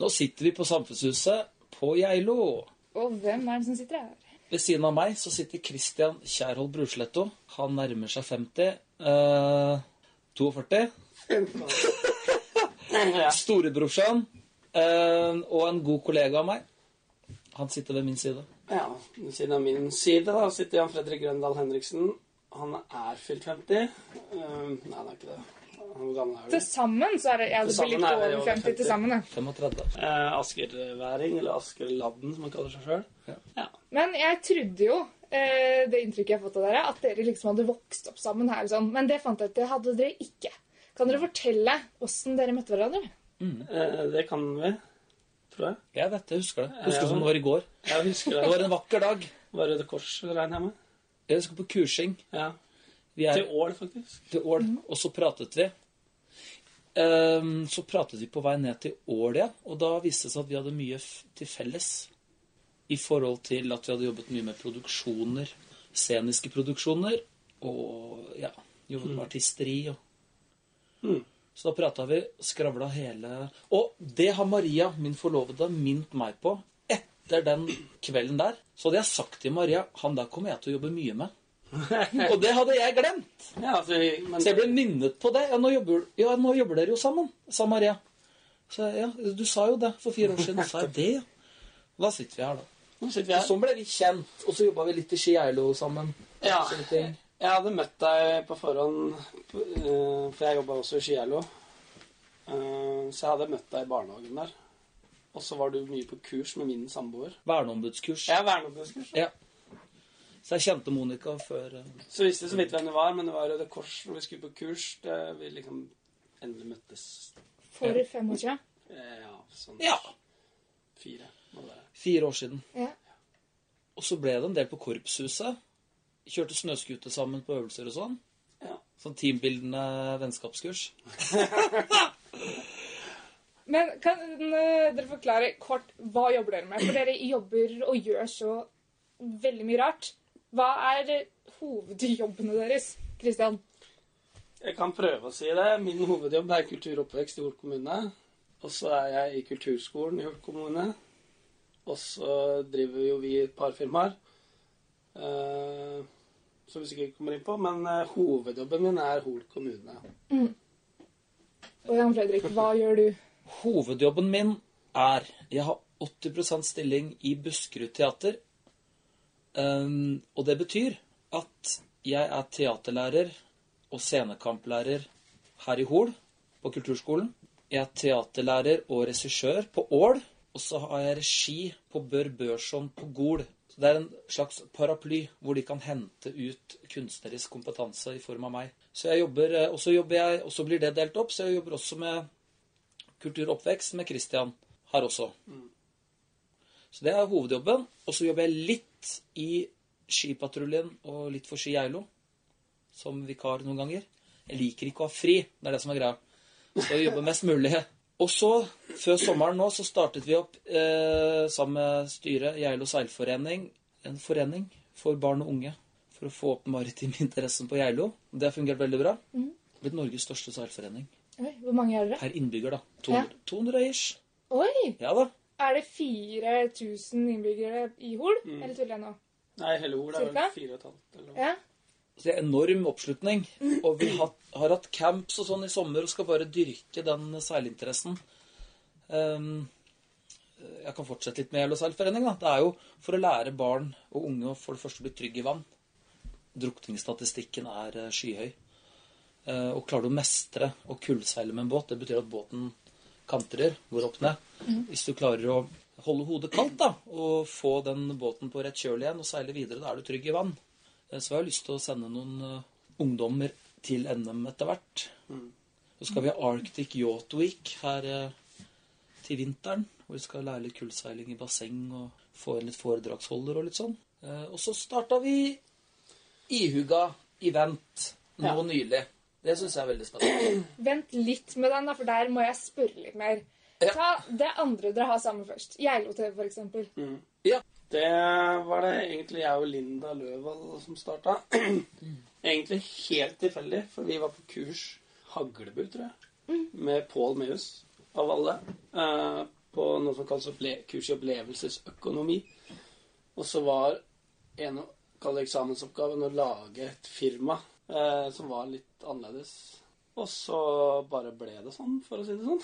Nå sitter vi på Samfunnshuset på Geilo. Og hvem er det som sitter her? Ved siden av meg så sitter Christian Kjærhold Brusletto. Han nærmer seg 50. Uh, 42. Storebrorsan Uh, og en god kollega av meg. Han sitter ved min side. Ja, ved siden av min side da sitter Jan Fredrik Grøndal Henriksen. Han er fylt 50. Uh, nei, han er ikke det. Til sammen så er det ja, det blir litt er over over 50 til sammen. Ja. 35. Eh, Askerværing, eller Askerladden, som man kaller seg sjøl. Ja. Ja. Men jeg trodde jo, eh, det inntrykket jeg har fått av dere, at dere liksom hadde vokst opp sammen her. Sånn. Men det fant jeg at det hadde dere ikke. Kan dere fortelle åssen dere møtte hverandre? Eh, det kan vi, tror jeg. Jeg vet det, husker det. Jeg husker det som det var i går. Jeg husker Det det. var en vakker dag. Var Røde Kors, regner jeg med? Jeg skal på kursing. Ja. Vi er Til Ål, faktisk. til Ål, og så pratet vi. Ehm, så pratet vi på vei ned til Ål, og da viste det seg at vi hadde mye til felles. I forhold til at vi hadde jobbet mye med produksjoner, sceniske produksjoner, og ja, jobbet med artisteri. Og... Mm. Så da prata vi, skravla hele Og det har Maria, min forlovede, mint meg på. Etter den kvelden der så hadde jeg sagt til Maria han der kommer jeg til å jobbe mye med. Og det hadde jeg glemt. Ja, altså, men, Så jeg ble minnet på det. Ja, nå jobber, ja, nå jobber dere jo sammen, sa Maria. Så ja, du sa jo det for fire år siden. Sa jeg det, ja. Da sitter vi her, da. Nå sitter vi Og her. sånn ble vi kjent, og så jobba vi litt i Skieilo sammen. Ja. Jeg hadde møtt deg på forhånd, eh, for jeg jobba også i Skielo. Eh, Så jeg hadde møtt deg i barnehagen der. Og så var du mye på kurs med min samboer. Verneombudskurs. Ja, er verneombudskurs. Ja. Så jeg kjente Monica før eh, Så visste så vidt hvem det var, men det var Røde Kors når vi skulle på kurs. Det vi liksom endelig møttes. For fem år siden. Eh, Ja, sånn Ja, fire. fire år siden. Ja. Og så ble det en del på Korpshuset. Kjørte snøscooter sammen på øvelser og sånn. Ja. Sånn teambildende vennskapskurs. Men kan eh, dere forklare kort hva jobber dere med? For dere jobber og gjør så veldig mye rart. Hva er eh, hovedjobbene deres, Kristian? Jeg kan prøve å si det. Min hovedjobb er kulturoppvekst i Hol kommune. Og så er jeg i kulturskolen i Hol kommune. Og så driver jo vi et par firmaer. Uh, som vi sikkert kommer inn på. Men uh, hovedjobben min er Hol kommune. Og Jan Fredrik, hva gjør du? Hovedjobben min er Jeg har 80% stilling i Buskerud Teater. Um, og det betyr at jeg er teaterlærer og scenekamplærer her i Hol, på kulturskolen. Jeg er teaterlærer og regissør på Ål. Og så har jeg regi på Bør Børson på Gol. Så det er en slags paraply hvor de kan hente ut kunstnerisk kompetanse i form av meg. Så jeg jobber, eh, og så jobber jeg, og så blir det delt opp, så jeg jobber også med kulturoppvekst med Christian her også. Så det er hovedjobben. Og så jobber jeg litt i Skipatruljen og litt for Ski Geilo. Som vikar noen ganger. Jeg liker ikke å ha fri. Det er det som er greia. Så jeg jobber mest mulig. Og så, før sommeren nå, så startet vi opp eh, sammen med styret Geilo seilforening. En forening for barn og unge. For å få opp maritime interessen på Geilo. Det har fungert veldig bra. Blitt Norges største seilforening. Oi, hvor mange er dere? Per innbygger, da. 200, 200 ish. Oi! Ja da. Er det 4000 innbyggere i Hol? Eller tuller jeg nå? Nei, hele Hol er vel fire og et halvt. Eller noe. Ja. Så det er enorm oppslutning. Og vi har, har hatt camps og sånn i sommer og skal bare dyrke den seilinteressen. Um, jeg kan fortsette litt med Gjeld- og seilforening. Da. Det er jo for å lære barn og unge å for det første bli trygge i vann. Drukningsstatistikken er eh, skyhøy. Eh, og klarer du å mestre og kullseile med en båt, det betyr at båten kantrer, går opp ned. Hvis du klarer å holde hodet kaldt da, og få den båten på rett kjøl igjen og seile videre, da er du trygg i vann. Eh, Så jeg har lyst til å sende noen eh, ungdommer til NM etter hvert. Så skal vi ha Arctic Yacht Week her eh, til vinteren. Hvor vi skal lære litt kullseiling i basseng og få inn litt foredragsholder og litt sånn. Eh, Og så starta vi ihuga event nå Ja. nylig. Det syns jeg er veldig spennende. Vent litt med den, da, for der må jeg spørre litt mer. Ja. Ta det andre dere har sammen først. Geilo-TV, for eksempel. Ja. Det var det egentlig jeg og Linda Løvold som starta. egentlig helt tilfeldig, for vi var på kurs Haglebu, tror jeg. Med Pål Meus, av alle. eh, På noe som kalles kurs i opplevelsesøkonomi. Og så var en av eksamensoppgavene eksamensoppgaven å lage et firma eh, som var litt annerledes. Og så bare ble det sånn, for å si det sånn.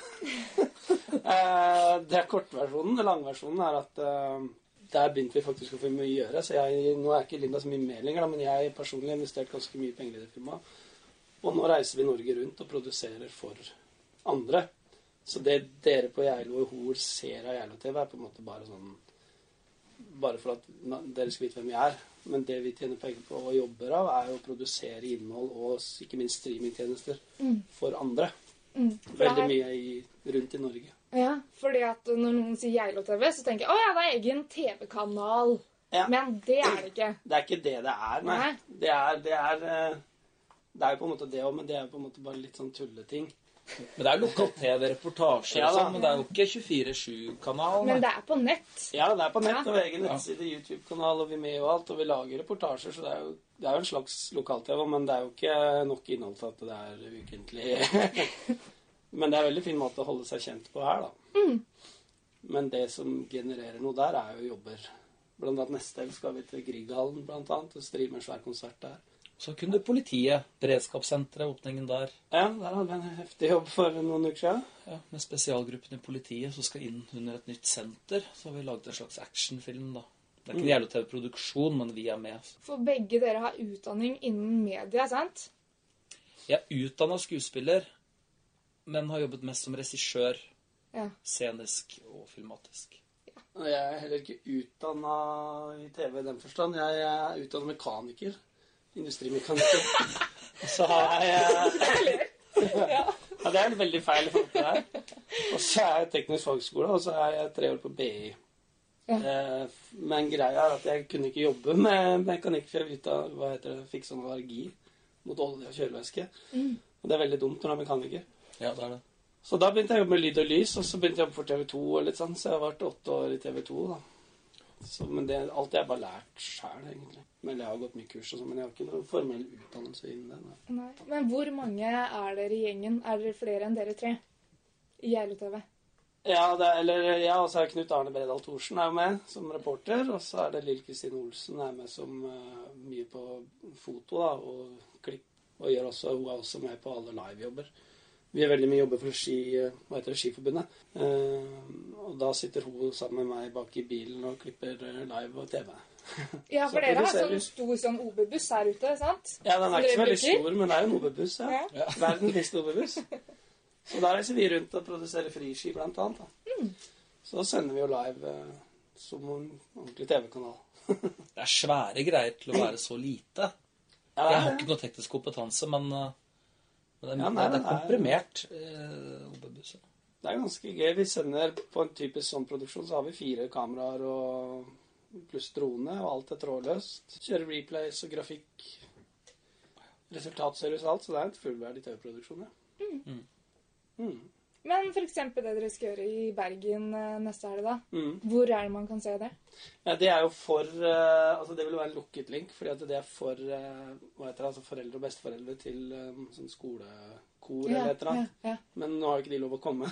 eh, det er kortversjonen. Den langversjonen er at eh, der begynte vi faktisk å få mye å gjøre. Så jeg, nå er ikke Linda så mye med lenger, men jeg personlig har investert ganske mye penger i det firmaet. Og nå reiser vi Norge rundt og produserer for andre. Så det dere på Geilo og Hol ser av Geilo TV, er på en måte bare sånn Bare for at dere skal vite hvem vi er. Men det vi tjener penger på og jobber av, er jo å produsere innhold og ikke minst streamingtjenester for andre. Mm. Veldig mye i, rundt i Norge. Ja, fordi at når noen sier Geilo-TV, så tenker jeg å ja, det er egen TV-kanal. Ja. Men det er det ikke. Det er ikke det det er, nei. Nei. Det er, det er eh, Det er jo på en måte det òg, men det er på en måte bare litt sånn tulleting. Men det er lokal-TV, reportasjer Ja og sånn, men det er jo ikke 24-7-kanal. Men det er på nett. Ja, det er på nett og egen nettside, YouTube-kanal og Vimeo og alt, og vi lager reportasjer, så det er jo, det er jo en slags lokal-TV, men det er jo ikke nok innhold til at det er ukentlig. men det er en veldig fin måte å holde seg kjent på her, da. Men det som genererer noe der, er jo jobber. Blant annet neste helg skal vi til Grieghallen, blant annet, og streame en svær konsert der. Så kunne politiet, beredskapssenteret, åpningen der, Ja, der hadde vi en heftig jobb for noen uker siden. ja, med spesialgruppen i politiet som skal inn under et nytt senter. Så har vi laget en slags actionfilm, da. Det er ikke en jævla TV-produksjon, men vi er med. For begge dere har utdanning innen media, sant? Jeg er utdanna skuespiller, men har jobbet mest som regissør. Ja. Scenisk og filmatisk. Ja. Jeg er heller ikke utdanna i TV i den forstand. Jeg er utdanna mekaniker. Industrimekaniker. Så har jeg Ja, det er en veldig feil det her. Og så er jeg teknisk fagskole, og så er jeg tre år på BI. Ja. Eh, Men greia er at jeg kunne ikke jobbe med mekanikk, for jeg vita hva heter det, fikk sånn allergi mot olje og kjølevæske. Og det er veldig dumt når du er mekaniker. Ja, det er det. Så da begynte jeg å jobbe med lyd og lys, og så begynte jeg å jobbe for TV 2 og litt sånn, så jeg har vært åtte år i TV 2 da. Så, men det, alt jeg har bare lært sjæl, egentlig. Men jeg har gått mye kurs og sånn, men jeg har ikke noen formell utdannelse innen det. Nei. Nei. Men hvor mange er dere i gjengen? Er dere flere enn dere tre? I Geilo-TV. Ja, det er, eller, ja, og så er Knut Arne Bredal Thorsen er med som reporter, og så er det Lill Kristine Olsen er med som uh, mye på foto da, og klipp, og gjør også, hun er også med på alle livejobber. Vi er veldig mye jobber for ski, eh, hva heter det, Skiforbundet. Eh, og da sitter hun sammen med meg bak i bilen og klipper eh, live og TV. Ja, for dere har sånn stor sånn OB-buss her ute, sant? Ja, den er ikke så veldig stor, men det er jo en OB-buss, ja. Ja. Verdens minste OB-buss. Så der reiser vi rundt og produserer friski, blant annet. Da. Mm. Så sender vi jo live eh, som en ordentlig TV-kanal. Det er svære greier til å være så lite. Ja, Jeg har ikke noe teknisk kompetanse, men, uh, men det, er, Ja, nei, det er er- komprimert. eh, OB-buss. Det er ganske gøy. Vi sender På en typisk sånn produksjon så har vi fire kameraer og pluss drone, og alt er trådløst. Kjører replays og grafikk. Resultatservice og alt, så det er en fullverdig TV-produksjon, ja. Mm. Men for eksempel det dere skal gjøre i Bergen eh, neste helg, da. Mm. Hvor er det man kan se det? Ja, det er jo for eh, Altså, det vil være en lukket link, fordi at det er for eh, hva heter det, altså foreldre og besteforeldre til sånn skolekor eller et eller annet. ja, ja. Men nå har jo ikke de lov å komme.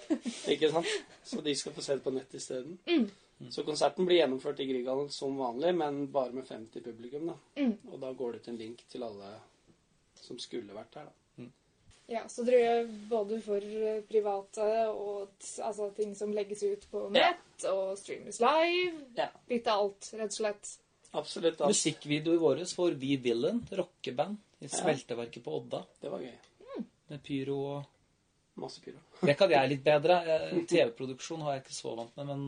ikke sant? Så de skal få se det på nett isteden. Mm. Så konserten blir gjennomført i Grieghallen som vanlig, men bare med 50 publikum. da. Mm. Og da går det ut en link til alle som skulle vært der. da. Ja, så dere gjør både for eh, private og altså, ting som legges ut på Ja. nett, og streames live. Ja. Litt av alt, rett og slett. Absolutt. alt. Musikkvideoer våre for We Villain, rockeband, i smelteverket på Odda. Det var gøy. Med pyro og Masse pyro. Det kan jeg litt bedre. TV-produksjon har jeg ikke så vant med, men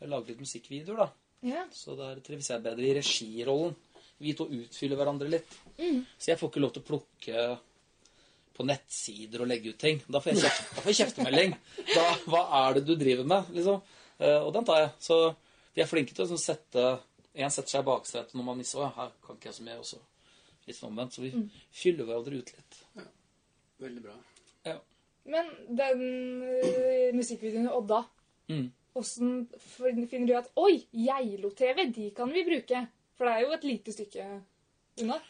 jeg lager litt musikkvideoer, da. Ja. Så der trives jeg bedre i regirollen. Vi to utfyller hverandre litt. Så jeg får ikke lov til å plukke på nettsider og legge ut ting. Da får jeg, kjeft, da får jeg kjeftemelding. Da, hva er det du driver med? liksom? Eh, og den tar jeg. Så de er flinke til å sånn sette En setter seg i baksetet når man misser her kan ikke jeg så mye. også. litt sånn omvendt. Så vi fyller hverandre ut litt. Veldig bra. Ja. Men den uh, musikkvideoen i Odda, Mm. åssen finner du at Oi, Geilo-TV, de kan vi bruke. For det er jo et lite stykke unna.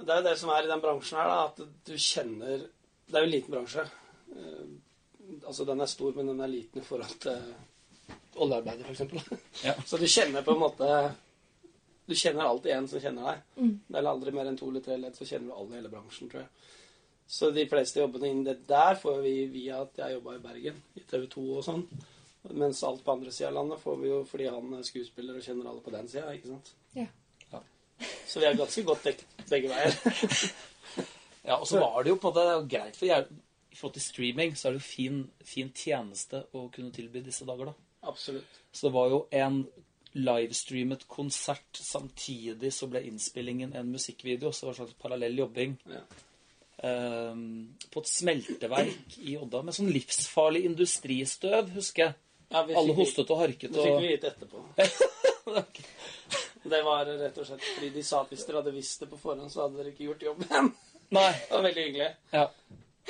Det er jo det som er i den bransjen her, da, at du kjenner Det er jo en liten bransje. Eh, Altså, den er stor, men den er liten i forhold til oljearbeider, f.eks. Ja. Så du kjenner på en måte Du kjenner alltid en som kjenner deg. Mm. Det er aldri mer enn to eller tre ledd, så kjenner du alle i hele bransjen, tror jeg. Så de fleste jobbene innen det der får vi via at jeg jobba i Bergen, i TV 2 og sånn. Mens alt på andre sida av landet får vi jo fordi han er skuespiller og kjenner alle på den sida, ikke sant. Så vi er ganske godt dekket begge veier. Ja, og så var det jo på en måte greit for jeg, I forhold til streaming så er det jo fin, fin tjeneste å kunne tilby disse dager, da. Absolutt. Så det var jo en livestreamet konsert samtidig så ble innspillingen en musikkvideo. Så det var en slags parallell jobbing. Ja. Um, på et smelteverk i Odda med sånn livsfarlig industristøv, husker jeg. Ja, Alle hostet og harket Det fikk og vi vite etterpå. Det var rett og slett fordi de sa at hvis dere hadde visst det på forhånd, så hadde dere ikke gjort jobben. Nei. Det var veldig hyggelig. Ja.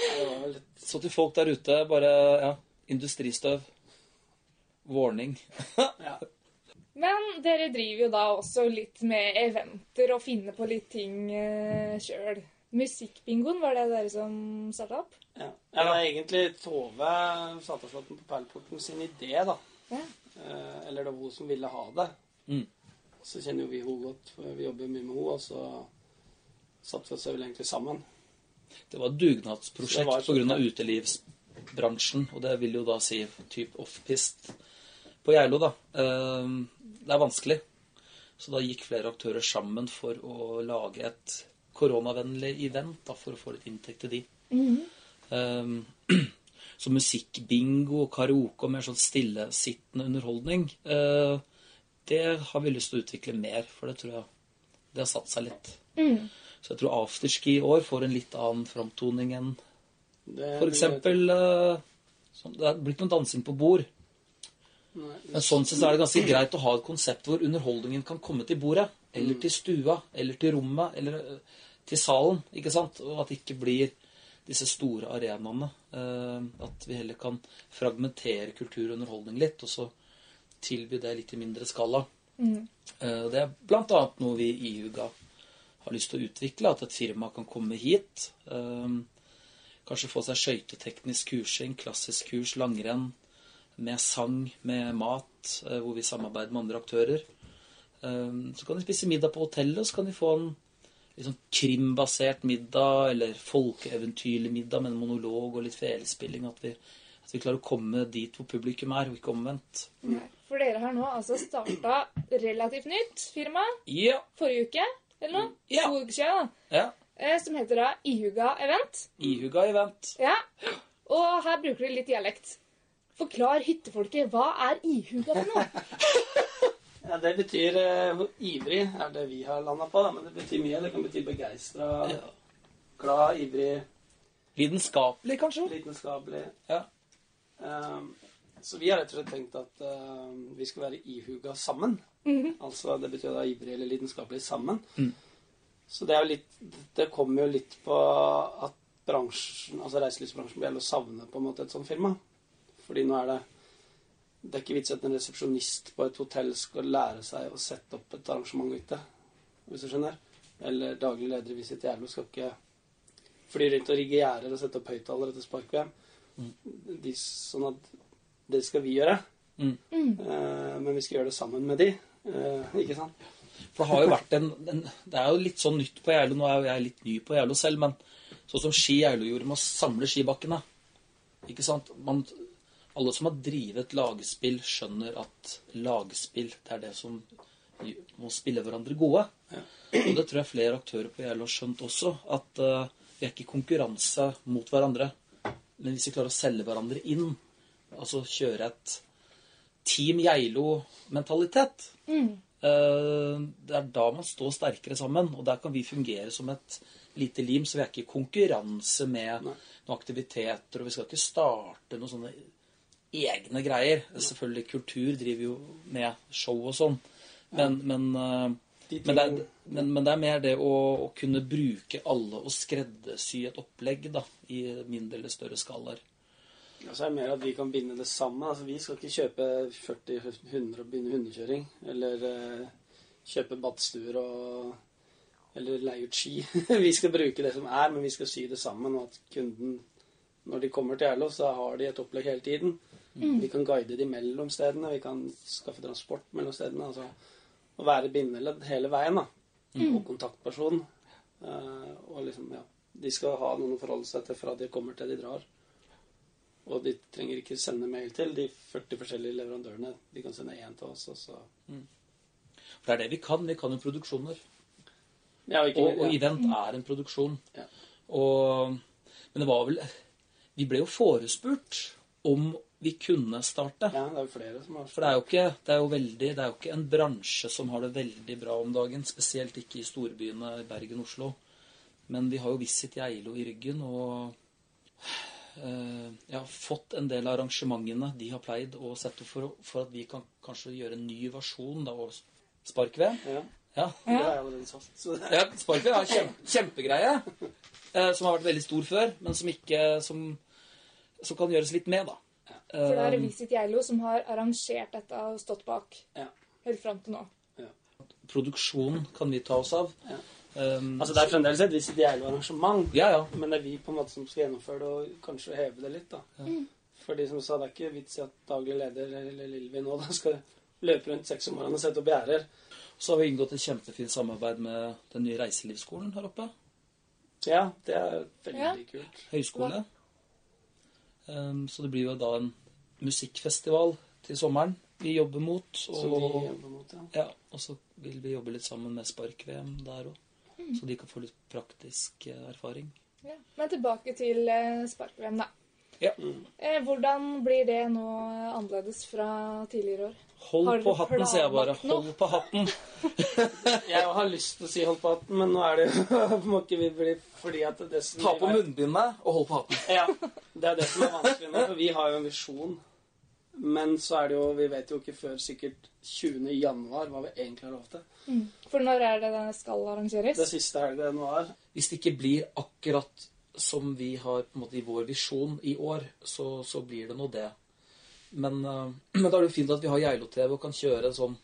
Var litt Så til folk der ute, bare ja, industristøv. Warning. ja. Men dere driver jo da også litt med eventer og finner på litt ting eh, sjøl. Musikkbingoen, var det dere som starta opp? ja. ja det er egentlig Tove Salterslåtten på Perleporten sin idé, da. Ja. Eh, eller det var hun som ville ha det. Mm. Så kjenner jo vi henne godt, for vi jobber mye med henne, og så satte vi oss vel egentlig sammen. Det var et dugnadsprosjekt var sånn, pga. utelivsbransjen, og det vil jo da si type offpist på Geilo, da. Eh, Det er vanskelig. Så da gikk flere aktører sammen for å lage et koronavennlig event da, for å få litt inntekt til de. Eh, Så musikkbingo og karaoke og mer sånn stillesittende underholdning, eh, det har vi lyst til å utvikle mer, for det tror jeg det har satt seg litt. Så jeg tror afterski i år får en litt annen framtoning enn Det, for eksempel eh, sånn- Det er blitt noe dansing på bord. Nei, Men sånn sett så er det ganske greit å ha et konsept hvor underholdningen kan komme til bordet. Eller til stua, eller til rommet, eller eh, til salen. ikke sant? Og at det ikke blir disse store arenaene. Eh, At vi heller kan fragmentere kultur og underholdning litt, og så tilby det litt i mindre skala. Mm. Det er blant annet noe vi i Ihuga har lyst til å utvikle. At et firma kan komme hit. eh, Kanskje få seg skøyteteknisk kursing, klassisk kurs, langrenn med sang, med mat, eh, hvor vi samarbeider med andre aktører. Eh, Så kan de spise middag på hotellet, og så kan de få en liksom krimbasert middag, eller folkeeventyrlig middag med en monolog og litt felespilling. At vi, at vi klarer å komme dit hvor publikum er, og ikke omvendt. Nei. For dere har nå altså starta relativt nytt firma Ja. forrige uke, eller noe? Ja. To uker siden, da. ja. Eh, Som heter da Ihuga Event. Ihuga event. Ja. Og her bruker de litt dialekt. Forklar hyttefolket hva er ihuga for noe? Ja, Det betyr uh, ivrig, er det vi har landa på. Da. Men det betyr mye. Det kan bety begeistra, Ja. glad, ivrig, Lidenskapelig, kanskje? lidenskapelig. Ja. Um, så vi har rett og slett tenkt at uh, vi skal være ihuga sammen. Altså Det betyr da ivrig eller lidenskapelig sammen. Mm. Så det er jo litt Det kommer jo litt på at bransjen, altså reiselivsbransjen blir å savne på en måte et sånt firma. Fordi nå er det Det er ikke vits at en resepsjonist på et hotell skal lære seg å sette opp et arrangement ute, hvis du skjønner. Eller daglig leder i Visit Jærlo skal ikke fly rundt og rigge gjerder og sette opp høyttalere etter spark-VM. De, sånn at det skal vi gjøre. Mm. Uh, men vi skal gjøre det sammen med de. Uh, ikke sant? For det har jo vært en, en Det er jo litt sånn nytt på Geilo. Nå er jo jeg litt ny på Geilo selv, men sånn som Ski Geilo gjorde med å samle skibakkene Ikke sant? Man, alle som har drevet lagspill, skjønner at lagspill det er det som må spille hverandre gode. Og det tror jeg flere aktører på Geilo har skjønt også. At uh, vi er ikke i konkurranse mot hverandre. Men hvis vi klarer å selge hverandre inn, altså kjøre et Team Geilo-mentalitet Mm. Det er da man står sterkere sammen, og der kan vi fungere som et lite lim. Så vi er ikke i konkurranse med Nei. noen aktiviteter, og vi skal ikke starte noen sånne egne greier. Selvfølgelig, kultur driver jo med show og sånn, men, men, eh, De men, det er, men, men det er mer det å, å kunne bruke alle og skreddersy et opplegg da, i mindre eller større skalaer. Ja, så er det mer at vi kan binde det sammen. Altså, vi skal ikke kjøpe 40-100 og begynne hundekjøring. Eller eh, kjøpe badstuer og Eller leie ut ski. vi skal bruke det som er, men vi skal sy det sammen, og at kunden når de kommer til Geilo, så har de et opplegg hele tiden. Vi kan guide de mellom stedene, vi kan skaffe transport mellom stedene. altså Å være bindeledd hele veien, da. Og kontaktperson. Uh, og liksom, ja De skal ha noen å forholde seg til fra de kommer til de drar. Og de trenger ikke sende mail til de 40 forskjellige leverandørene. De kan sende én til oss, og så For det er det vi kan. Vi kan jo produksjoner. Ja, og ikke Og, og ja. event er en produksjon. Ja. Og, men det var vel Vi ble jo forespurt om vi kunne starte. ja, det er jo flere som har For det er jo ikke, det er jo veldig, det er jo ikke en bransje som har det veldig bra om dagen. Spesielt ikke i storbyene Bergen og Oslo. Men vi har jo Visit Geilo i ryggen, og jeg har fått en del av arrangementene de har pleid å sette opp for, for at vi kan kanskje gjøre en ny versjon da, av spark ved Ja, Ja. er Ja, Sparkfjell er en kjempegreie. Eh, som har vært veldig stor før, men som ikke som, som kan gjøres litt med, da. For det er Eh, Visit Geilo som har arrangert dette og stått bak Ja. helt fram til nå. produksjon kan vi ta oss av. Um, Altså, det er fremdeles et visst ideelt arrangement, ja, ja. men det er vi på en måte som skal gjennomføre det og kanskje heve det litt. da. Ja. Fordi som sa det er ikke vits i at daglig leder eller Lilvi nå da skal løpe rundt seks om morgenen og sette opp gjerder. Så har vi inngått et kjempefint samarbeid med den nye reiselivsskolen her oppe. Ja, det er veldig Ja. kult. Høyskole. Um, så det blir jo da en musikkfestival til sommeren vi jobber mot. Og, jobber mot, ja. ja, og så vil vi jobbe litt sammen med Spark-VM der òg. Så de kan få litt praktisk eh, erfaring. Ja. Men tilbake til eh, spark-VM, da. Ja. Eh, hvordan blir det nå annerledes fra tidligere år? Hold på hatten, sier jeg bare. Hold på hatten. Jeg har lyst til å si hold på hatten, men nå er det jo Må ikke vi bli fordi at det som Ta på munnbindet og hold på hatten. Ja. Det er det som er vanskelig nå, for vi har jo en visjon. Men så er det jo Vi vet jo ikke før sikkert 20. januar hva vi egentlig har lov til. For når er det den skal arrangeres? Det siste helga i januar. Hvis det ikke blir akkurat som vi har på en måte, i vår visjon i år, så, så blir det nå det. Men, uh, men da er det jo fint at vi har Geilo-TV og kan kjøre en sånn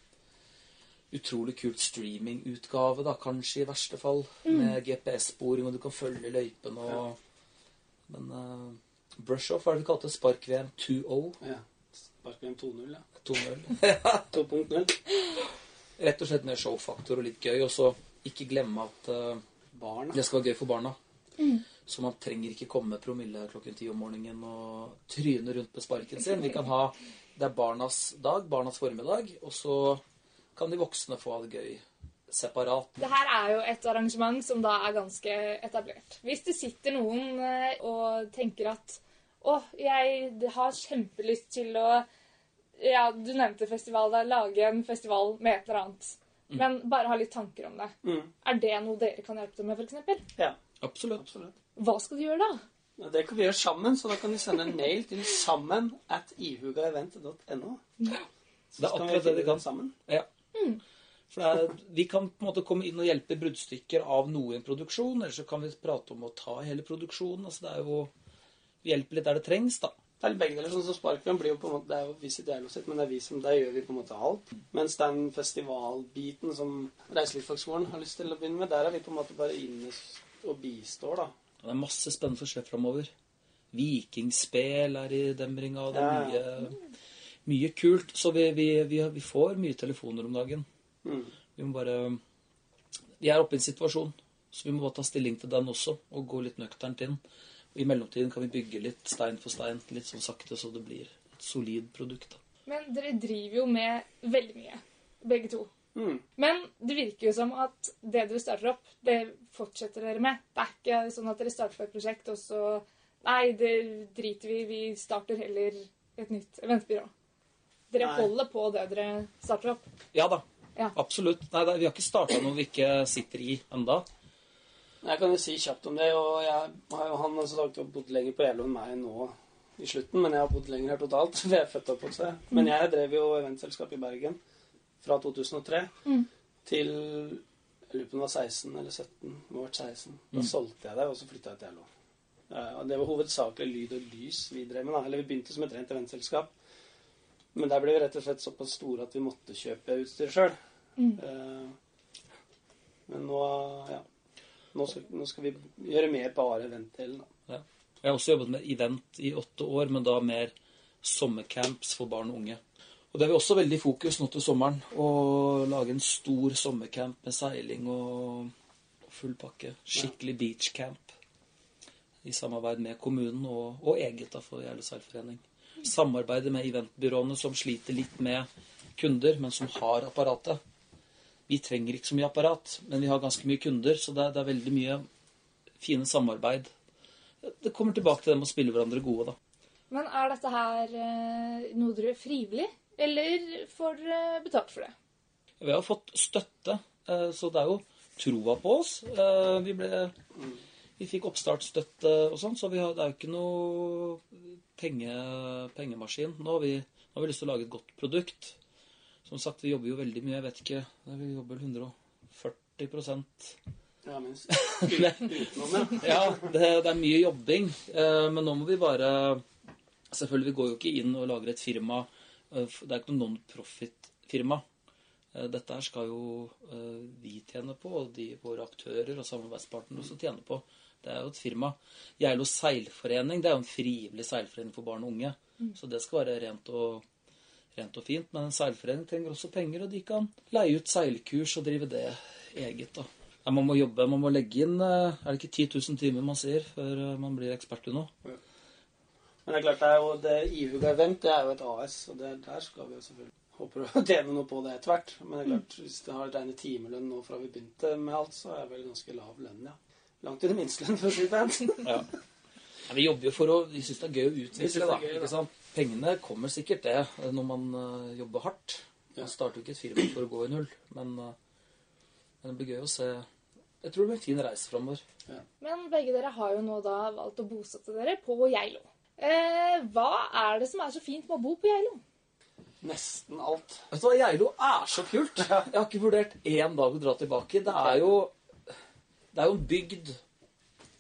utrolig kult streamingutgave, da, kanskje i verste fall. Med GPS-sporing, og du kan følge løypene og Men uh, brush-off, hva er det vi kalte det? Spark-VM 2.0? Ja. Sparkvm 2.0, ja. 2.0. 2.0. Rett og slett mer showfaktor og litt gøy. Og så ikke glemme at uh, Barna. Det skal være gøy for barna. Så man trenger ikke komme promille klokken ti om morgenen og tryne rundt med sparken sin. Vi kan ha Det er barnas dag, barnas formiddag, og så kan de voksne få ha det gøy separat. Det her er jo et arrangement som da er ganske etablert. Hvis det sitter noen eh, og tenker at å, jeg har kjempelyst til å Ja, du nevnte festival der. Lage en festival med et eller annet. Men bare ha litt tanker om det. Mm. Er det noe dere kan hjelpe til med, f.eks.? Ja, Absolutt. absolutt. Hva skal de gjøre da? Ja, Det kan vi gjøre sammen, så da kan de sende en mail til sammen at ihugaevent.no. Det er akkurat det de kan. Sammen. Ja. For det er, vi kan på en måte komme inn og hjelpe bruddstykker av noe i en produksjon, eller så kan vi prate om å ta hele produksjonen. Altså det er jo Vi hjelper litt der det trengs, da. Det er begge deler. sånn som Sparkvem blir jo på en måte, Det er jo Visit Geilo sitt, men det er vi som, der gjør vi på en måte alt. Mens den festivalbiten som Reiselivsfagskolen har lyst til å begynne med, der er vi på en måte bare inne og bistår, da. Det er masse spennende som skjer framover. Vikingspel er i demringa. Det er Ja. mye, mye kult. Så vi, vi, vi, vi får mye telefoner om dagen. Mm. Vi må bare Vi er oppe i en situasjon, så vi må bare ta stilling til den også, og gå litt nøkternt inn. I mellomtiden kan vi bygge litt stein for stein, litt sånn sakte, så det blir et solid produkt. da. Men dere driver jo med veldig mye, begge to. Mm. Men det virker jo som at det dere starter opp, det fortsetter dere med. Det er ikke sånn at dere starter på et prosjekt, og så Nei, det driter vi. Vi starter heller et nytt eventbyrå. Dere Nei. holder på det dere starter opp. Ja da. Ja. Absolutt. Nei, vi har ikke starta noe vi ikke sitter i enda. Jeg kan jo si kjapt om det, og jeg han har sagt, bodd lenger på Elo enn meg nå i slutten, men jeg har bodd lenger her totalt. for Jeg er født og oppvokst. Men jeg drev jo eventselskap i Bergen fra 2003 Mm. til jeg lurer på om det var 16 eller 17. Det må ha vært 16. Da solgte jeg det, og så flytta jeg til LO. Og det var hovedsakelig lyd og lys vi drev med. da. Eller vi begynte som et rent eventselskap. Men der ble vi rett og slett såpass store at vi måtte kjøpe utstyr sjøl. Mm. men nå ja. Nå skal, nå skal vi gjøre mer bare eventdelen. Ja. Jeg har også jobbet med event i åtte år, men da mer sommercamps for barn og unge. Og det har vi også veldig fokus nå til sommeren. Å lage en stor sommercamp med seiling og full pakke. Skikkelig beachcamp. I samarbeid med kommunen og, og eget da, for Gjerde seilforening. Samarbeide med eventbyråene som sliter litt med kunder, men som har apparatet. Vi trenger ikke så mye apparat, men vi har ganske mye kunder, så det er, det er veldig mye fine samarbeid. Det kommer tilbake til det med å spille hverandre gode, da. Men er dette her eh, noe dere gjør frivillig, eller får dere betalt for det? Vi har fått støtte, eh, så det er jo troa på oss. Eh, Vi, ble, vi fikk oppstartsstøtte og sånn, så vi har, det er jo ikke noe penge, pengemaskin nå. Vi, nå har vi lyst til å lage et godt produkt. Som sagt, vi jobber jo veldig mye. Jeg vet ikke Vi jobber 140 Ja, minst. utenom, ja. Ja, det, det er mye jobbing. eh, Men nå må vi bare Selvfølgelig, vi går jo ikke inn og lager et firma. eh, Det er ikke noe non-profit-firma. Eh, Dette her skal jo eh, vi tjene på, og de våre aktører og samarbeidspartnere også tjene på. Det er jo et firma. Geilo seilforening det er jo en frivillig seilforening for barn og unge. Så det skal være rent og, rent og fint. Men en seilforening trenger også penger, og de kan leie ut seilkurs og drive det eget. da. Ja, man må jobbe, man må legge inn eh, Er det ikke 10 000 timer man sier før eh, man blir ekspert i noe? Men det er klart, det er jo det Ihuga Event det er jo et AS, og det, der skal vi jo selvfølgelig håpe å tjene noe på det etter hvert. Men det er klart, hvis det har regnet timelønn nå fra vi begynte med alt, så er det vel ganske lav lønn, ja. Langt under minstelønn, for å si det pent. Ja. Ja, vi jobber jo for å Vi syns det er gøy å utvikle, da. gøy, da. Ikke sant? Pengene kommer sikkert, det, når man eh, jobber hardt. Ja. Man starter jo ikke et firma for å gå i null, men, eh, men det blir gøy å se Jeg tror det blir en fin reise framover. Men begge dere har jo nå da valgt å bosette dere på Geilo. Eh, hva er det som er så fint med å bo på Geilo? Nesten alt. Vet du hva, Geilo er så kult. Jeg har ikke vurdert én dag å dra tilbake. Det er jo Det er jo en bygd.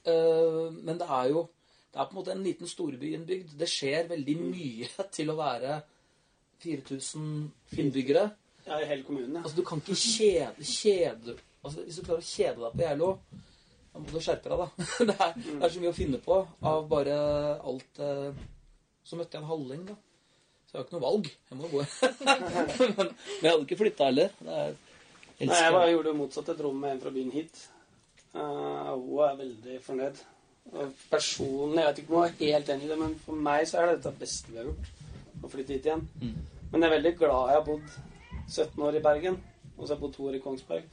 eh, men det er jo Det er på en måte en liten storby i en bygd. Det skjer veldig mye til å være 4000 innbyggere. Ja, i hele kommunen, ja. Altså, du kan ikke kjede, kjede altså, Hvis du klarer å kjede deg på Geilo, da må du skjerpe deg, da. Det er, det er så mye å finne på av bare alt eh, Så møtte jeg en halling, da. Så jeg har ikke noe valg. Jeg må gå. men, jeg hadde ikke flytta heller. Det er, jeg Nei, jeg bare gjorde det motsatt. Jeg dro med en fra byen hit. Uh, hun er veldig fornøyd. Personlig, jeg vet ikke om jeg er helt enig i det, men for meg så er det dette det beste vi har gjort. Å flytte hit igjen. Mm. Men jeg er veldig glad jeg har bodd 17 år i Bergen, og så har jeg bodd to år i Kongsberg.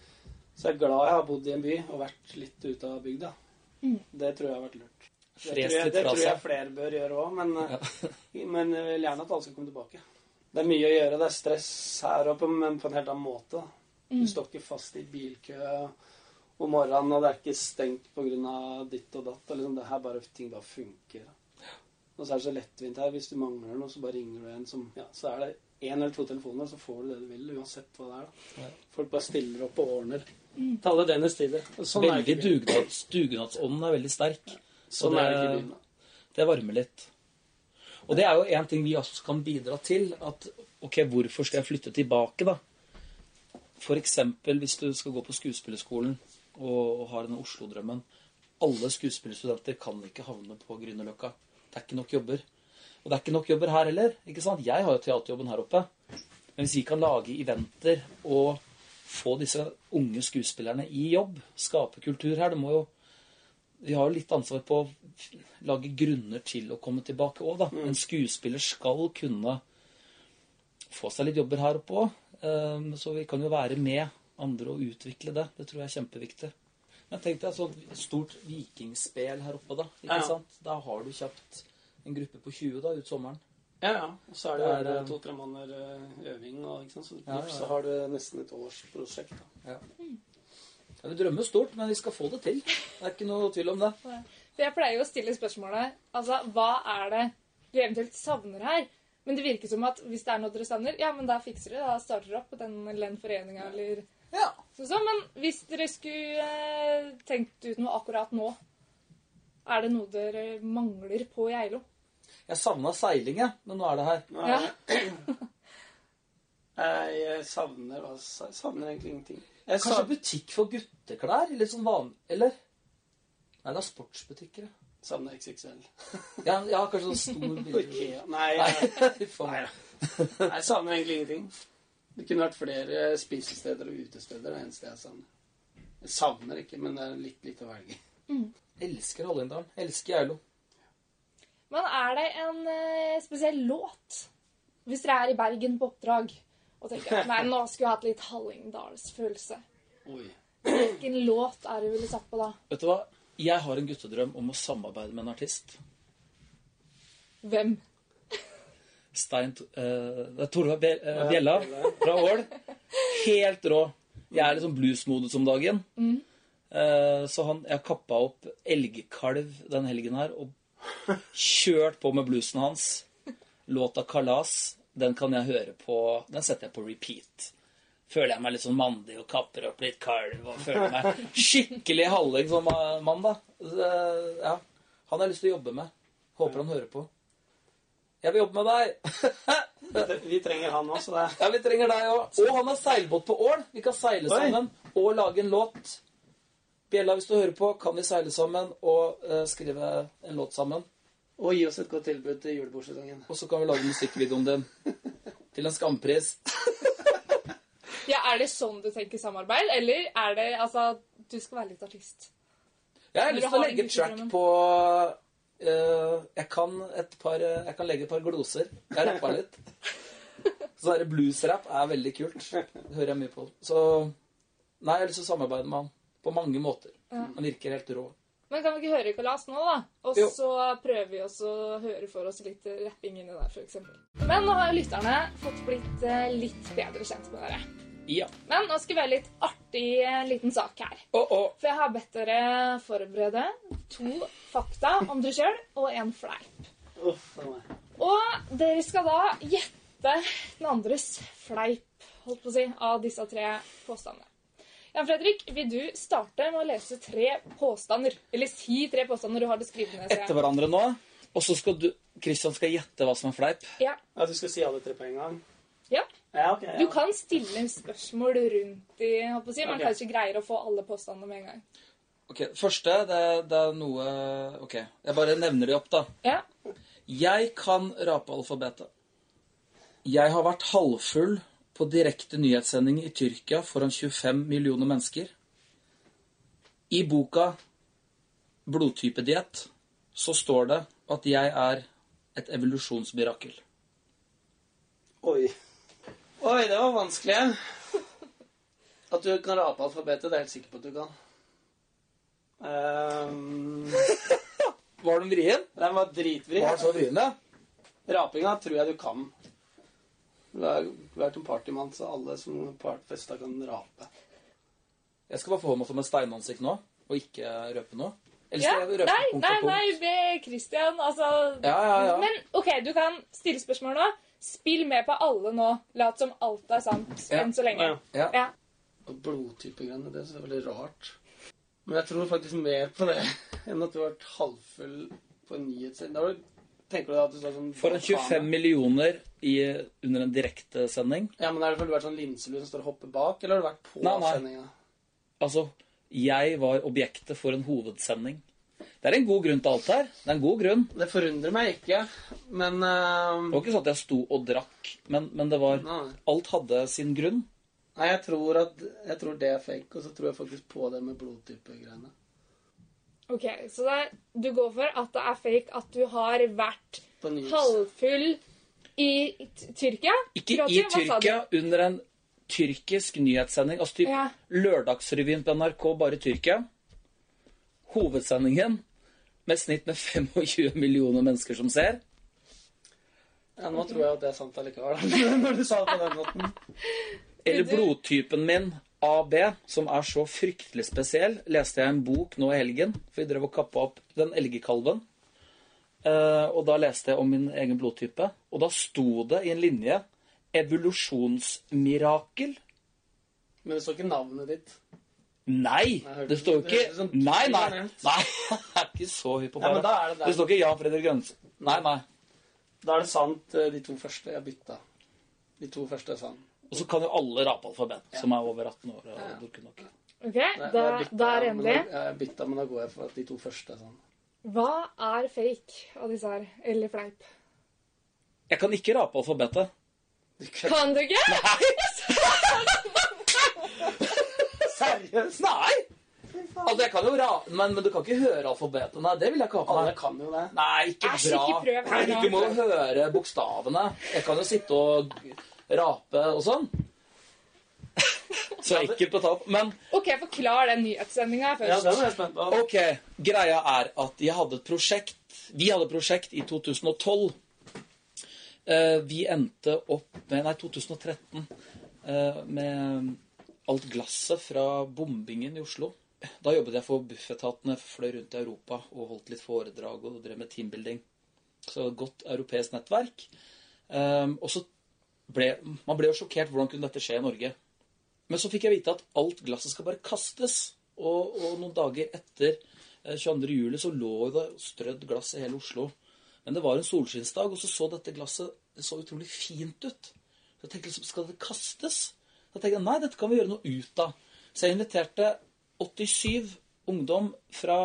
Så jeg er glad jeg har bodd i en by og vært litt ute av bygda. Mm. Det tror jeg har vært lurt. Det tror jeg, det tror jeg flere bør gjøre òg, men, men jeg vil gjerne at alle skal komme tilbake. Det er mye å gjøre. Det er stress her oppe, men på en helt annen måte. Du står ikke fast i bilkø om morgenen, og det er ikke stengt pga. ditt og datt. og Liksom, det her bare, ting bare funker. Og så er det så lettvint her. Hvis du mangler noe, så bare ringer du en som Ja, så er det én eller to telefoner, så får du det du vil, uansett hva det er. da. Folk bare stiller opp og ordner. Taler tider. Og Sånn Veldig dugnads, Dugnadsånden er veldig sterk. Sånn det, er det ikke i det- byen. da. Det varmer litt. Og det er jo en ting vi også kan bidra til. At ok, hvorfor skal jeg flytte tilbake, da? Eksempel hvis du skal gå på skuespillerskolen og, har denne Oslo-drømmen. Alle skuespillerstudenter kan ikke havne på Grünerløkka. Det er ikke nok jobber. Og det er ikke nok jobber her heller. ikke sant? Jeg har jo teaterjobben her oppe. Men hvis vi kan lage eventer og få disse unge skuespillerne i jobb, skape kultur her Det må jo vi har jo litt ansvar på å lage grunner til å komme tilbake òg, da. En skuespiller skal kunne få seg litt jobber her oppe òg. Så vi kan jo være med andre å utvikle det. Det tror jeg er kjempeviktig. Men tenk deg et sånt stort vikingspel her oppe, da. Ikke Ja. sant? Da har du kjapt en gruppe på 20 da, ut sommeren. Ja, ja. Og så er det, Det eh, to-tre måneder eh, øving, og ikke sant? så, Ja, ja, ja. så har du nesten et årsprosjekt. da. Ja. Ja, vi drømmer stort, men vi skal få det til. Det er ikke noe tvil om det. For jeg pleier jo å stille spørsmålet altså, hva er det du eventuelt savner her? Men det virker som at hvis det er noe dere savner, ja, men da fikser dere. Da starter dere opp den eller den foreninga eller Ja. sånn. sånn. Men hvis dere skulle eh, tenkt ut noe akkurat nå, er det noe dere mangler på Geilo? Jeg savna seiling, jeg, men nå er det her. Nå Ja. er det- Jeg savner Jeg savner egentlig ingenting. Jeg Kanskje sa- butikk for gutteklær? Litt sånn van... Eller? Nei, det er sportsbutikker. ja. Savner XXL. Ja, ja kanskje sånn stor bil. Nei, Nei, nei, jeg savner egentlig ingenting. Det kunne vært flere spisesteder og utesteder. Det er eneste jeg savner. Jeg savner ikke, men det er litt litt å velge. Elsker Hallingdalen. Elsker Geilo. Men er det en eh, spesiell låt? Hvis dere er i Bergen på oppdrag og tenker at nei, nå skulle jeg hatt litt Hallingdalsfølelse. Hvilken låt er det du ville satt på da? Vet du hva? Jeg har en guttedrøm om å samarbeide med en artist. Hvem? Stein uh, er eh, Bjella fra Ål. Helt rå. Jeg er liksom bluesmodus om dagen. Eh, så han, jeg kappa opp elgkalv den helgen her og kjørt på med bluesen hans. Låta 'Kalas' den kan jeg høre på Den setter jeg på repeat. Føler jeg meg litt sånn mandig og kapper opp litt kalv og føler meg skikkelig halling som mann, da. Uh, ja. Han har jeg lyst til å jobbe med. Håper han hører på. Jeg vil jobbe med deg. Vi trenger han også, det. Ja, vi trenger deg òg. Og han har seilbåt på Ål. Vi kan seile Oi. sammen og lage en låt. Bjella, hvis du hører på, kan vi seile sammen og uh, skrive en låt sammen. Og gi oss et godt tilbud til julebordsesongen. Og så kan vi lage musikkvideoen din til en skampris. Ja, Er det sånn du tenker samarbeid, eller er det altså du skal være litt artist? Jeg har lyst til å legge track på jeg, kan et par, eh, jeg kan legge et par gloser. Jeg rappa litt. Så der bluesrap er veldig kult. Det hører jeg mye på. Så nei, jeg har lyst til å samarbeide med han. På mange måter. Han virker helt rå. Men kan vi ikke høre Kalas nå, da? Og Jo. så prøver vi også å høre for oss litt rapping inni der, f.eks. Men nå har jo lytterne fått blitt eh, litt bedre kjent med dere. Ja. Men nå skal vi ha litt artig eh, liten sak her. Oh, oh. For jeg har bedt dere forberede to fakta om dere sjøl og en fleip. Og dere skal da gjette den andres fleip, holdt på å si, av disse tre påstandene. Jan Fredrik, vil du starte med å lese tre påstander? Eller si tre påstander du har det jeg. Etter hverandre nå. Og så skal du Kristian skal gjette hva som er fleip. Ja. At du skal si alle tre på en gang? ja. Ja, okay, Ja. Du kan stille spørsmål rundt i holdt på å si. Man okay. kanskje greier å få alle påstandene med en gang. Ok, Første, det, det er noe Ok, jeg bare nevner de opp, da. Ja. Jeg kan rape alfabetet. Jeg har vært halvfull på direkte nyhetssending i Tyrkia foran 25 millioner mennesker. I boka 'Blodtypediett' så står det at jeg er et evolusjonsmirakel. Oi. Oi, det var vanskelig. At du kan rape alfabetet, det er jeg helt sikker på at du kan. Ehm, Var den vrien? den var dritvri. Var den så vrien, ja? Rapinga tror jeg du kan. Du har er en partymann, så alle som partfesta, kan rape. Jeg skal bare få meg som en steinansikt nå, og ikke røpe noe. Eller ja. røpe Nei, punkt nei, nei, be Christian, altså Ja, ja, ja. Men OK, du kan stille spørsmål nå. Spill med på alle nå. Lat som alt er sant enn så lenge. Ja. Ja. Ja. Blodtypegreiene, det er veldig rart. Men jeg tror faktisk mer på det enn at du har vært halvfull på en nyhetssending. Da tenker du da at du står sånn Foran 25 millioner i, under en direktesending. Ja, men er det fordi du har vært sånn linselue som står og hopper bak, eller har du vært på Nei, nei. sendinga? Altså, jeg var objektet for en hovedsending. Det er en god grunn til alt her. Det er en god grunn. Det forundrer meg ikke, men uh... Det var ikke sånn at jeg sto og drakk, men, men det var nei. Alt hadde sin grunn. Nei, jeg tror at Jeg tror det er fake, og så tror jeg faktisk på det med blodtypegreiene. OK, så det, du går for at det er fake at du har vært halvfull i T- Tyrkia? Ikke Kroatia, i? Tyrkia, under en tyrkisk nyhetssending. Altså typ Ja. Lørdagsrevyen på NRK, bare Tyrkia. Hovedsendingen med snitt med 25 millioner mennesker som ser. Ja, nå tror jeg at det er sant allikevel, når du sa det på den måten. Eller blodtypen min, AB, som er så fryktelig spesiell, leste jeg en bok nå i helgen, for vi drev og kappa opp den elgekalven. Eh, og da leste jeg om min egen blodtype, og da sto det i en linje 'evolusjonsmirakel'. Men det står ikke navnet ditt. Nei! Det står jo ikke Nei, nei! nei Jeg er ikke så hypp på det. Det står ikke Jan Fredrik Grønsen. Nei, nei. Da er det sant, eh, de to første. Jeg bytta. De to første er sant. Og så kan jo alle rape alfabet som er over 18 år. og dukker nok. OK, Nei, da, jeg bytta, da er det endelig. Jeg bytta, men da går jeg for at de to første sånn. Hva er fake av disse her? Eller fleip? Jeg kan ikke rape alfabetet. Kan du ikke? Seriøst? Nei! Altså, jeg kan jo ra... Men, men du kan ikke høre alfabetet. Nei, det vil jeg ikke ha på Alle meg. kan jo det. Nei, ikke Æsj, bra. ikke prøv her nå. Du må jo høre bokstavene. Jeg kan jo sitte og rape og sånn. Så ekkelt å ta opp. Men OK, forklar den nyhetssendinga Ja, først. den er jeg spent på. ok, greia er at jeg hadde et prosjekt Vi hadde et prosjekt i 2012. Eh, vi endte opp med Nei, 2013. eh, med alt glasset fra bombingen i Oslo. Da jobbet jeg for Bufetat-ene, fløy rundt i Europa og holdt litt foredrag og drev med teambuilding. Så et godt europeisk nettverk. Um, og så ble Man ble jo sjokkert. Hvordan kunne dette skje i Norge? Men så fikk jeg vite at alt glasset skal bare kastes. Og, og noen dager etter eh, 22. juli så lå det strødd glass i hele Oslo. Men det var en solskinnsdag, og så så dette glasset så utrolig fint ut. Så jeg tenkte liksom, skal det kastes? Så tenkte jeg nei, dette kan vi gjøre noe ut av. Så jeg inviterte 87 ungdom fra,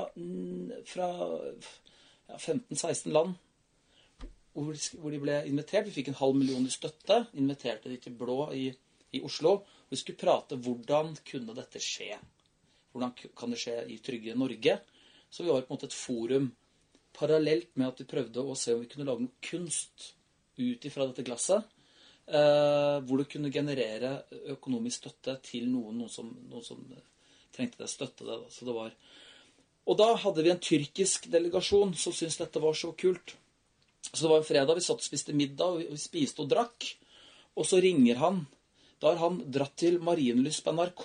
fra ja, 15-16 land hvor de, ble invitert. Vi fikk en halv million i støtte. Inviterte de til Blå i, i Oslo. Vi skulle prate hvordan kunne dette skje. Hvordan kan det skje i trygge Norge? Så vi var på en måte et forum parallelt med at vi prøvde å se om vi kunne lage noe kunst ut ifra dette glasset. Eh, hvor det kunne generere økonomisk støtte til noen, noen, som, noen som trengte det, støtte det. da. Så det var... Og da hadde vi en tyrkisk delegasjon som syntes dette var så kult. Så det var en fredag, vi satt og spiste middag, og vi, spiste og drakk. Og så ringer han. Da har han dratt til Marienlyst på NRK.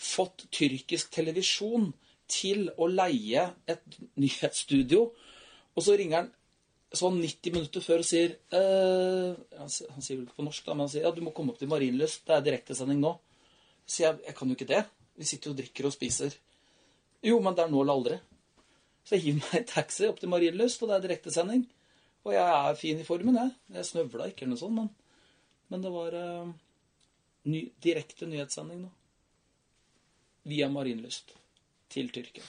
Fått tyrkisk televisjon til å leie et nyhetsstudio. Og så ringer han sånn 90 minutter før og sier eh, han, sier- vel ikke på norsk, da, men han sier ja, du må komme opp til Marienlyst. Det er direktesending nå. Så jeg jeg kan jo ikke det. Vi sitter jo og drikker og spiser. Jo, men det er nå eller aldri. Så jeg hiver meg i taxi opp til Marienlyst, og det er direktesending. Og jeg er fin i formen, jeg. Jeg snøvla ikke eller noe sånt, men, men det var uh, ny, direkte nyhetssending nå. Via Marienlyst til Tyrkia.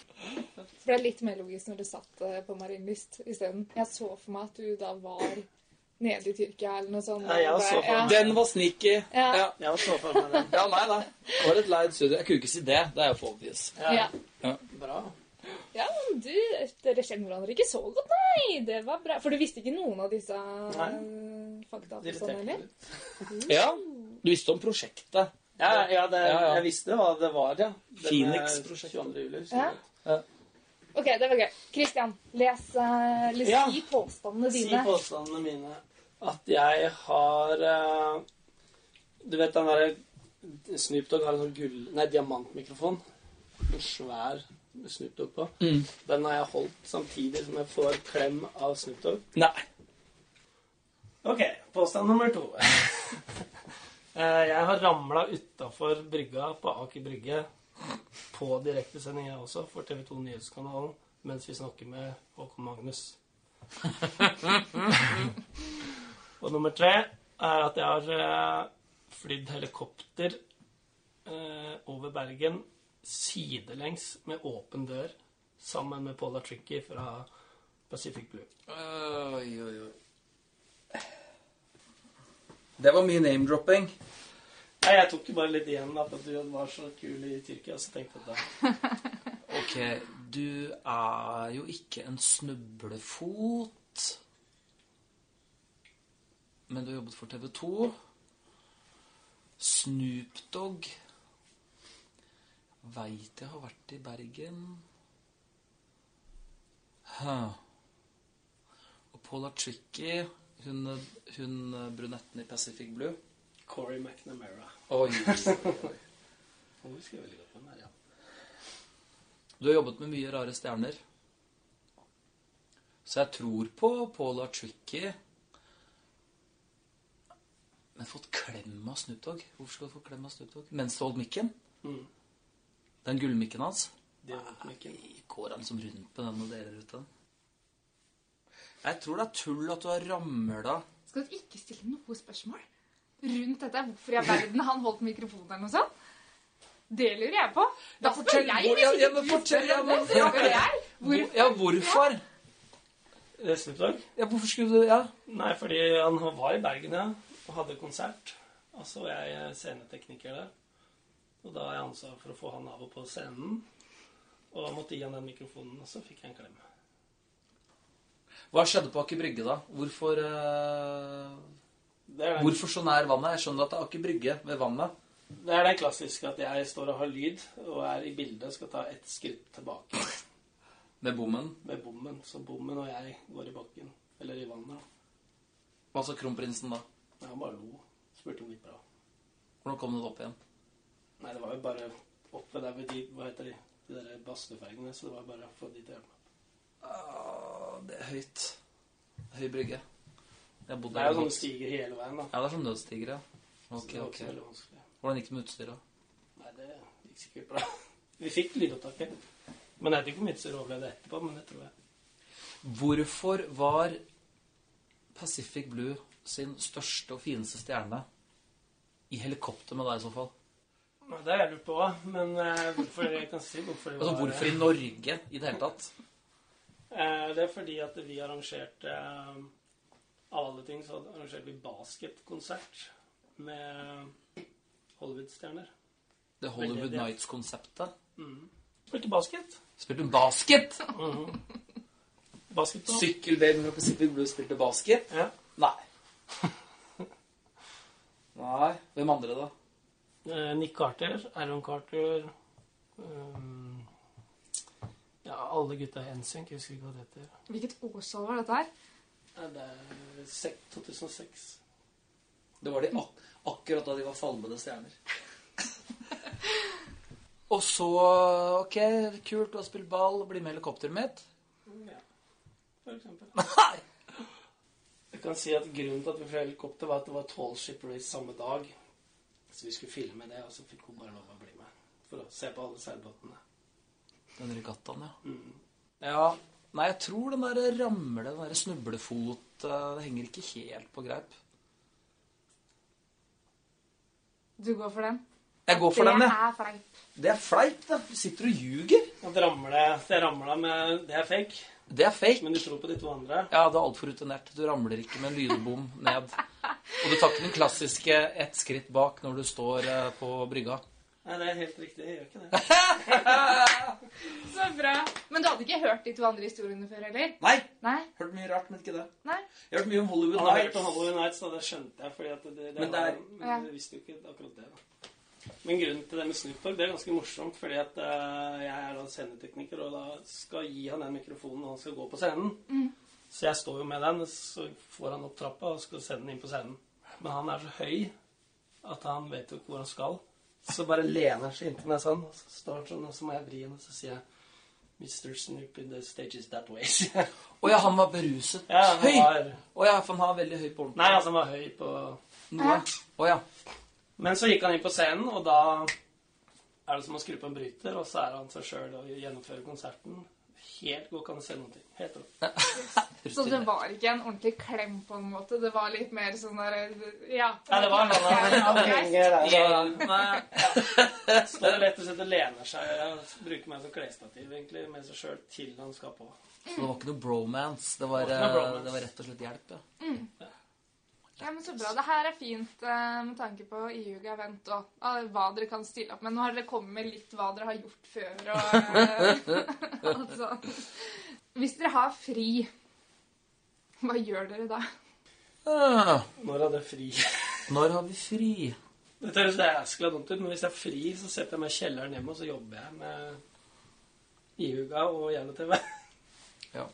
Det er litt mer logisk når du satt eh, på Marienlyst isteden. Jeg så for meg at du da var nede i Tyrkia eller noe sånt. Ja, jeg så for meg. Den var sneaky. Ja. Ja. Jeg så for meg den. ja, nei, nei. Det var et leid studio. Jeg kunne ikke si det. Det er jo for obvious. Ja. Ja. Bra. Ja, men du, dere kjenner hverandre ikke så godt, nei. Det var bra. For du visste ikke noen av disse eh, fakta? Sånn, litt. Ja. Du visste om prosjektet. Ja, ja, det, Ja, ja. jeg visste hva det var, ja. Phoenix-prosjektet. Ja. Ok, det var gøy. Christian, les, eh, les Ja. si påstandene dine. Si påstandene mine. At jeg har eh, Du vet den derre Snoop Dogg har en sånn gull... Nei, diamantmikrofon. En svær Snoop Dogg på. Mm. Den har jeg holdt samtidig som jeg får klem av Snoop Dogg. Nei. Ok, påstand nummer to. Eh, jeg har ramla utafor brygga på Aker Brygge på direktesending, jeg også, for TV 2 Nyhetskanalen, mens vi snakker med Håkon Magnus. Og nummer tre er at jeg har eh, flydd helikopter eh, over Bergen sidelengs med åpen dør sammen med Paula Tricky fra Pacific Blue. Oi, oi, oi. Det var mye name-dropping. Nei, jeg tok jo bare litt igjen da, at du var så kul i Tyrkia, så tenkte jeg da Ok, du er jo ikke en snublefot. Men du har jobbet for TV 2. Snoop Dogg Veit jeg har vært i Bergen. Hæ. Og Paula Tricky, hun, hun brunetten i Pacific Blue. Corey McNamara. Oi. Hun husker jeg veldig godt hvem er, ja. Du har jobbet med mye rare stjerner. Så jeg tror på Paula Tricky. Men fått klem av Snoop Dogg? Hvorfor skal du få klem av Snoop Dogg? Mens du holdt mikken? Mm. Den gullmikken hans? Diamantmikken. Går han liksom rundt på den og deler ut den? Jeg tror det er tull at du har ramla Skal du ikke stille noe spørsmål rundt dette? Hvorfor i all verden han holdt mikrofonen eller noe sånt? Det lurer jeg på. Da Ja, spør jeg, hvor- hvis ja, ja, ikke men du fortell, spør ja, om men- det. Spør jeg? Hvorfor? Ja, hvorfor? Dogg? Ja, hvorfor skulle du Ja. Nei, fordi han var i Bergen, ja, og hadde konsert. Og så var jeg scenetekniker der. Og da har jeg ansvar for å få han av og på scenen. Og jeg måtte gi han den mikrofonen, og så fikk jeg en klem. Hva skjedde på Aker Brygge, da? Hvorfor uh, Det er den, Hvorfor så nær vannet? Jeg skjønner at det er Aker Brygge ved vannet. det er det klassiske at jeg står og har lyd, og er i bildet og skal ta ett skritt tilbake Med bommen. med bommen. Så bommen og jeg går i bakken. Eller i vannet. Hva sa kronprinsen da? Han bare lo. Spurte om det gikk bra. Hvordan kom den opp igjen? Nei, det var jo bare oppe der ved de Hva heter de? De der badstuefergene. Så det var bare å få de til å hjelpe meg. Ah, det er høyt. Høy brygge. Det er jo sånne stiger hele veien, da. Ja, det er som nødstiger, ja. Ok, ok. Hvordan gikk det med utstyret? Nei, det gikk sikkert bra. Vi fikk lydopptaket. Men jeg vet ikke om som overlevde etterpå, men det tror jeg. Hvorfor var Pacific Blue sin største og fineste stjerne i helikopter med deg i så fall? Nei, Det har jeg lurt på òg, men eh, hvorfor jeg kan si hvorfor Altså, hvorfor i Norge i det hele tatt? Eh, Det er fordi at vi arrangerte eh, Av alle ting så arrangerte vi basketkonsert med Hollywood-stjerner. Det Hollywood Veldig, ja. Nights-konseptet. Spilte basket. Spilte du basket? Basketball. Sykkelbaby med Pacific Blue spilte basket? Ja. Nei. Nei. Hvem andre, da? Eh, Nick Carter, Aaron Carter um, Ja, alle gutta i NSYNC. Jeg husker ikke hva det heter. Hvilket årstall var dette her? Nei, Det er 2006. Det var de ak akkurat da de var falmede stjerner. Og så Ok, kult, du har spilt ball. Bli med i helikopteret mitt. Ja, for eksempel. Nei! Jeg kan si at Grunnen til at vi fløy helikopter, var at det var tall ship race samme dag. Så vi skulle filme det, og så fikk hun bare lov å bli med. For å se på alle seilbåtene. Den regattaen, ja. Mm. Ja. Nei, jeg tror den der ramle, den der snublefot eh, Det henger ikke helt på greip. Du går for den? Jeg går for den, Det er fleip. Det er fleip, da. Du sitter og ljuger. At ramle, det ramla med Det er fake, Det er fake. men du tror på de to andre. Ja, det er altfor rutinert. Du ramler ikke med en lydbom ned. Og du tar ikke den klassiske ett skritt bak når du står eh, på brygga. Nei, det er helt riktig. Jeg gjør ikke det. Så bra. Men du hadde ikke hørt de to andre historiene før, heller? Nei! Nei? Hørt mye rart, men ikke det. Nei? Jeg har hørt mye om Hollywood Jeg har hørt Nights. om Hollywood Nights, da. det skjønte jeg. fordi at det, det, Men det er- var, men jeg visste jo ikke akkurat det. da. Men grunnen til det med Snoop Dogg, det er ganske morsomt. Fordi at uh, jeg er da scenetekniker, og da skal gi han den mikrofonen når han skal gå på scenen. Så jeg står jo med den, så får han opp trappa og skal sende den inn på scenen. Men han er så høy at han vet jo ikke hvor han skal. Så bare lener han seg inntil meg sånn, og så står han sånn, og så må jeg vri henne, og så sier jeg Mr. Snoop in the stage is that way. Å ja, han var beruset. ja, han høy! var, Å ja, for han har veldig høy på ordentlig. nei, altså han var høy på Noe. Å ja. Men så gikk han inn på scenen, og da er det som å skru på en bryter, og så er han seg sjøl og gjennomfører konserten. Helt god kan du se noen ting. Helt rått. Så det var ikke en ordentlig klem på en måte? Det var litt mer sånn der Ja. Nei, det var noe der. Ja. Så det er rett og slett lener seg Jeg bruker meg som klesstativ egentlig, med seg sjøl til han skal på. Så det var ikke noe bromance. Det var, Det var eh, bromance. det var rett og slett hjelp, ja. Ja, men Så bra. Det her er fint eh, med tanke på iuga event og ah, hva dere kan stille opp med. Nå har dere kommet med litt hva dere har gjort før. og eh, altså. Hvis dere har fri, hva gjør dere da? Ah, Når hadde jeg fri? Når har vi fri? Dette høres jæskla dumt ut, men hvis jeg har fri, så setter jeg meg i kjelleren hjemme, og så jobber jeg med iuga og jævla-TV. Ja.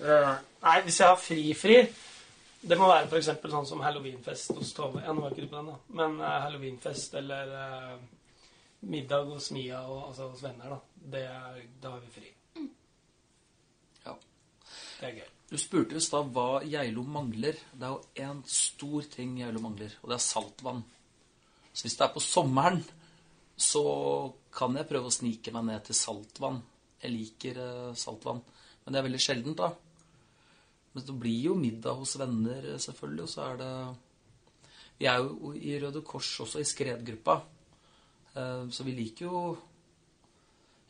Uh, Nei, hvis jeg har fri-fri Det må være f.eks. sånn som halloweenfest hos Tove. Ja, nå var ikke du på den, da. Men uh, halloweenfest eller uh, middag hos Mia og altså hos venner, da. Det er, da har vi fri. Ja. Det er gøy. Du spurte i stad hva Geilo mangler. Det er jo en stor ting Geilo mangler, og det er saltvann. Så hvis det er på sommeren, så kan jeg prøve å snike meg ned til saltvann. Jeg liker eh, saltvann, men det er veldig sjeldent, da. Men det blir jo middag hos venner, eh, selvfølgelig, og så er det Vi er jo i Røde Kors også, i skredgruppa. Eh, så vi liker jo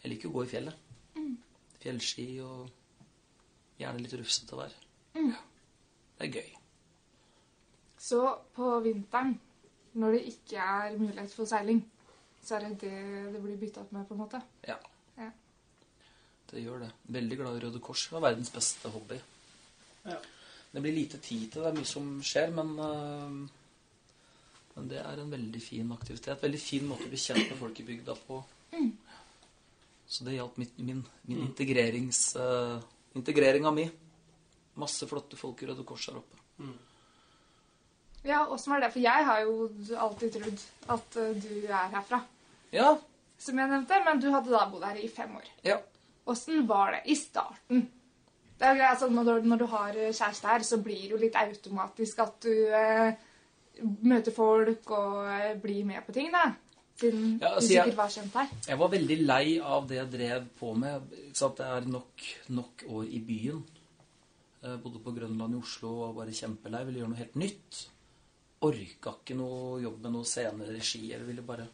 Jeg liker å gå i fjellet. Fjellski og gjerne litt rufsete vær. Mm. Det er gøy. Så på vinteren, når det ikke er mulighet for seiling, så er det det det blir bytta opp med, på en måte. Ja. Ja. Det gjør det. Veldig glad i Røde Kors. Det var verdens beste hobby. Ja. Det blir lite tid til det. Det er mye som skjer, men, uh, men det er en veldig fin aktivitet. Veldig fin måte å bli kjent med folk i bygda på. Så det hjalp min, min, min integrerings, uh, integreringa mi. Masse flotte folk i Røde Kors her oppe. Ja, åssen var det? For jeg har jo alltid trodd at eh, du er herfra, Ja. som jeg nevnte. Men du hadde da bodd her i fem år. ja. Åssen var det i starten? Det er greit, altså, når, når du har kjæreste her, så blir det jo litt automatisk at du eh, møter folk og eh, blir med på ting, da. Siden Ja, altså, du jeg- sikkert var kjent her. Jeg var veldig lei av det jeg drev på med. Ikke sant? Det er nok, nok år i byen. Jeg bodde på Grønland i Oslo og var bare kjempelei. Ville gjøre noe helt nytt. Orka ikke noe jobb med noe scenere regi. Jeg ville bare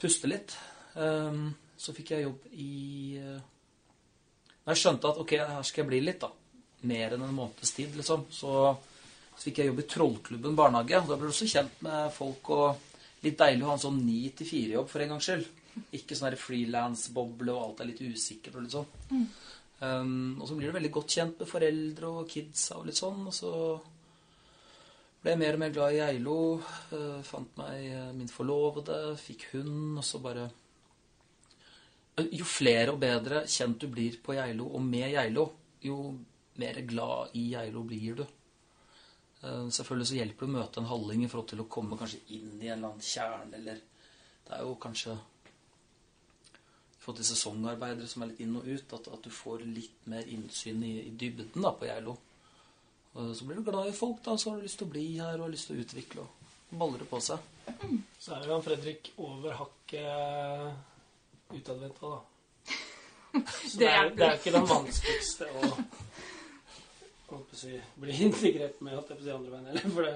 puste litt. Um, Så fikk jeg jobb i eh, Når jeg skjønte at ok, her skal jeg bli litt, da. Mer enn en måneds tid, liksom. Så, så fikk jeg jobb i Trollklubben barnehage. Da ble du også kjent med folk og litt deilig å ha en sånn ni til fire-jobb for en gangs skyld. Ikke sånn frilans-boble og alt er litt usikkert og litt sånn. Um, og så blir du veldig godt kjent med foreldre og kidsa og litt sånn. Og så ble jeg mer og mer glad i Geilo. uh, fant meg eh, min forlovede, fikk hund, og så bare Eh, Jo flere og bedre kjent du blir på Geilo og med Geilo, jo mer glad i Geilo blir du. Eh, Selvfølgelig så hjelper det å møte en halling i forhold til å komme kanskje inn i en eller annen kjerne, eller Det er jo kanskje i forhold til sesongarbeidere som er litt inn og ut, at, at du får litt mer innsyn i, i dybden da på Geilo. Og Så blir du glad i folk, da, så har du lyst til å bli her og har lyst til å utvikle og baller det på seg. Så er jo han Fredrik over hakket utadvendt òg, da. Så Det det, er, det er ikke den vanskeligste å å si, bli integrert med at det er på å andre veien heller. For det,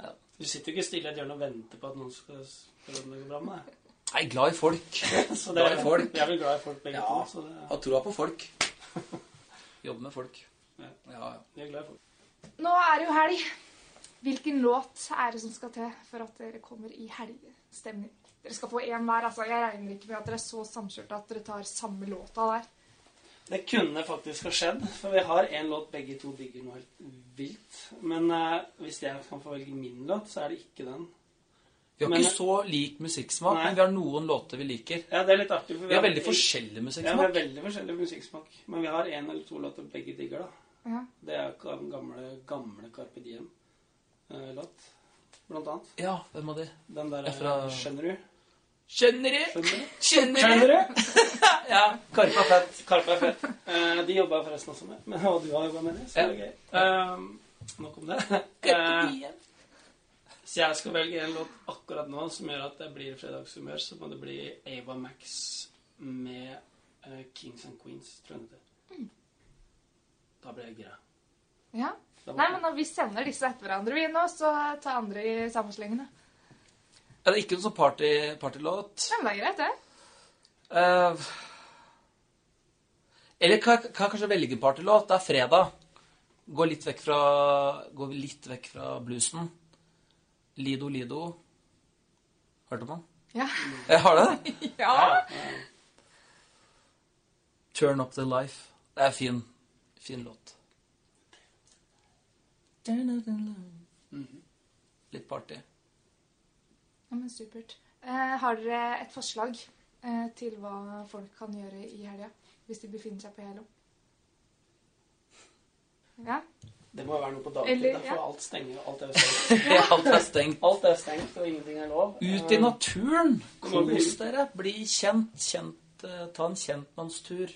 Ja. du sitter jo ikke stille i et hjørne og venter på at noen skal spørre om det går bra med deg. Jeg er glad i folk. Så det, Glad i folk. Jeg er vel glad i folk begge Ja. to. Så det, Har troa på folk. Jobbe med folk. Ja. Ja, Jeg er glad i folk. Nå er det jo helg. Hvilken låt er det som skal til for at dere kommer i helgestemning? Dere skal få én hver. altså. Jeg regner ikke med at dere er så samkjørte at dere tar samme låta der. Det kunne faktisk ha skjedd, for vi har en låt begge to digger noe helt vilt. Men uh, hvis jeg kan få velge min låt, så er det ikke den. Vi har Men- ikke så lik musikksmak, Nei. men vi har noen låter vi liker. Ja, det er litt artig. For Vi har veldig forskjellig musikksmak. Ja, vi har veldig forskjellig musikksmak. Men vi har en eller to låter begge digger, da. Ja. Det er den gamle, gamle Carpe Diem-låt, blant annet. Ja, hvem av de? Den der Er fra- Skjønner du? Skjønner du? Skjønner du? Ja, Karpe er fett. Karpe er fett. Uh, de jobba forresten også med. Men, og du har jobba med det, så det er gøy. Eh, nok om det. Uh, så jeg skal velge en låt akkurat nå som gjør at det blir fredagshumør. Så må det bli Ava Max med eh, Kings and Queens, tror jeg det heter. Da blir jeg gira. ja. Nei, men når vi sender disse etter hverandre, vi nå, så ta andre i samme. Er det ikke noen sånn party, partylåt? Ja, men det er greit, det. Uh, eller kan kan jeg kanskje velge en partylåt? Det er fredag. Gå litt vekk fra, gå litt vekk fra bluesen. Lido Lido. Hørte man? Ja. Jeg har det. ja. Turn Up The Life. Det er fin, fin låt. Litt party. Ja, men supert. Eh, har dere et forslag eh, til hva folk kan gjøre i helga hvis de befinner seg på Helo? Ja? Det må være noe på dagtid, Eller- ja. for alt stenger. Alt er stengt. Alt er stengt. Alt er stengt, og ingenting er lov. Ut i Eh, naturen. Kos dere. Bli kjent. kjent eh, ta en kjentmannstur.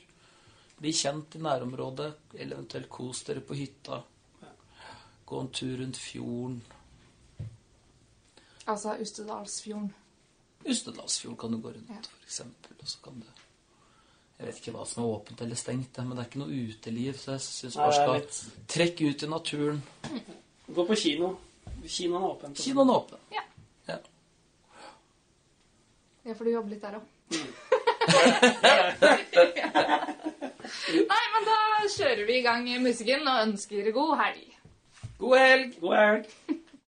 Bli kjent i nærområdet. Eller eventuelt kos dere på hytta. Gå en tur rundt fjorden. Altså Ustedalsfjorden. Ustedalsfjord kan du gå rundt, Ja. for eksempel. Og så kan du Jeg vet ikke hva som er åpent eller stengt, men det er ikke noe uteliv. Så jeg syns bare skal litt- trekke ut i naturen. Gå på kino. Kinoen er åpen. Kinoen er åpen. Ja. Ja. Ja, for du jobber litt der òg. Nei, men da kjører vi i gang musikken og ønsker god helg. God helg! God helg!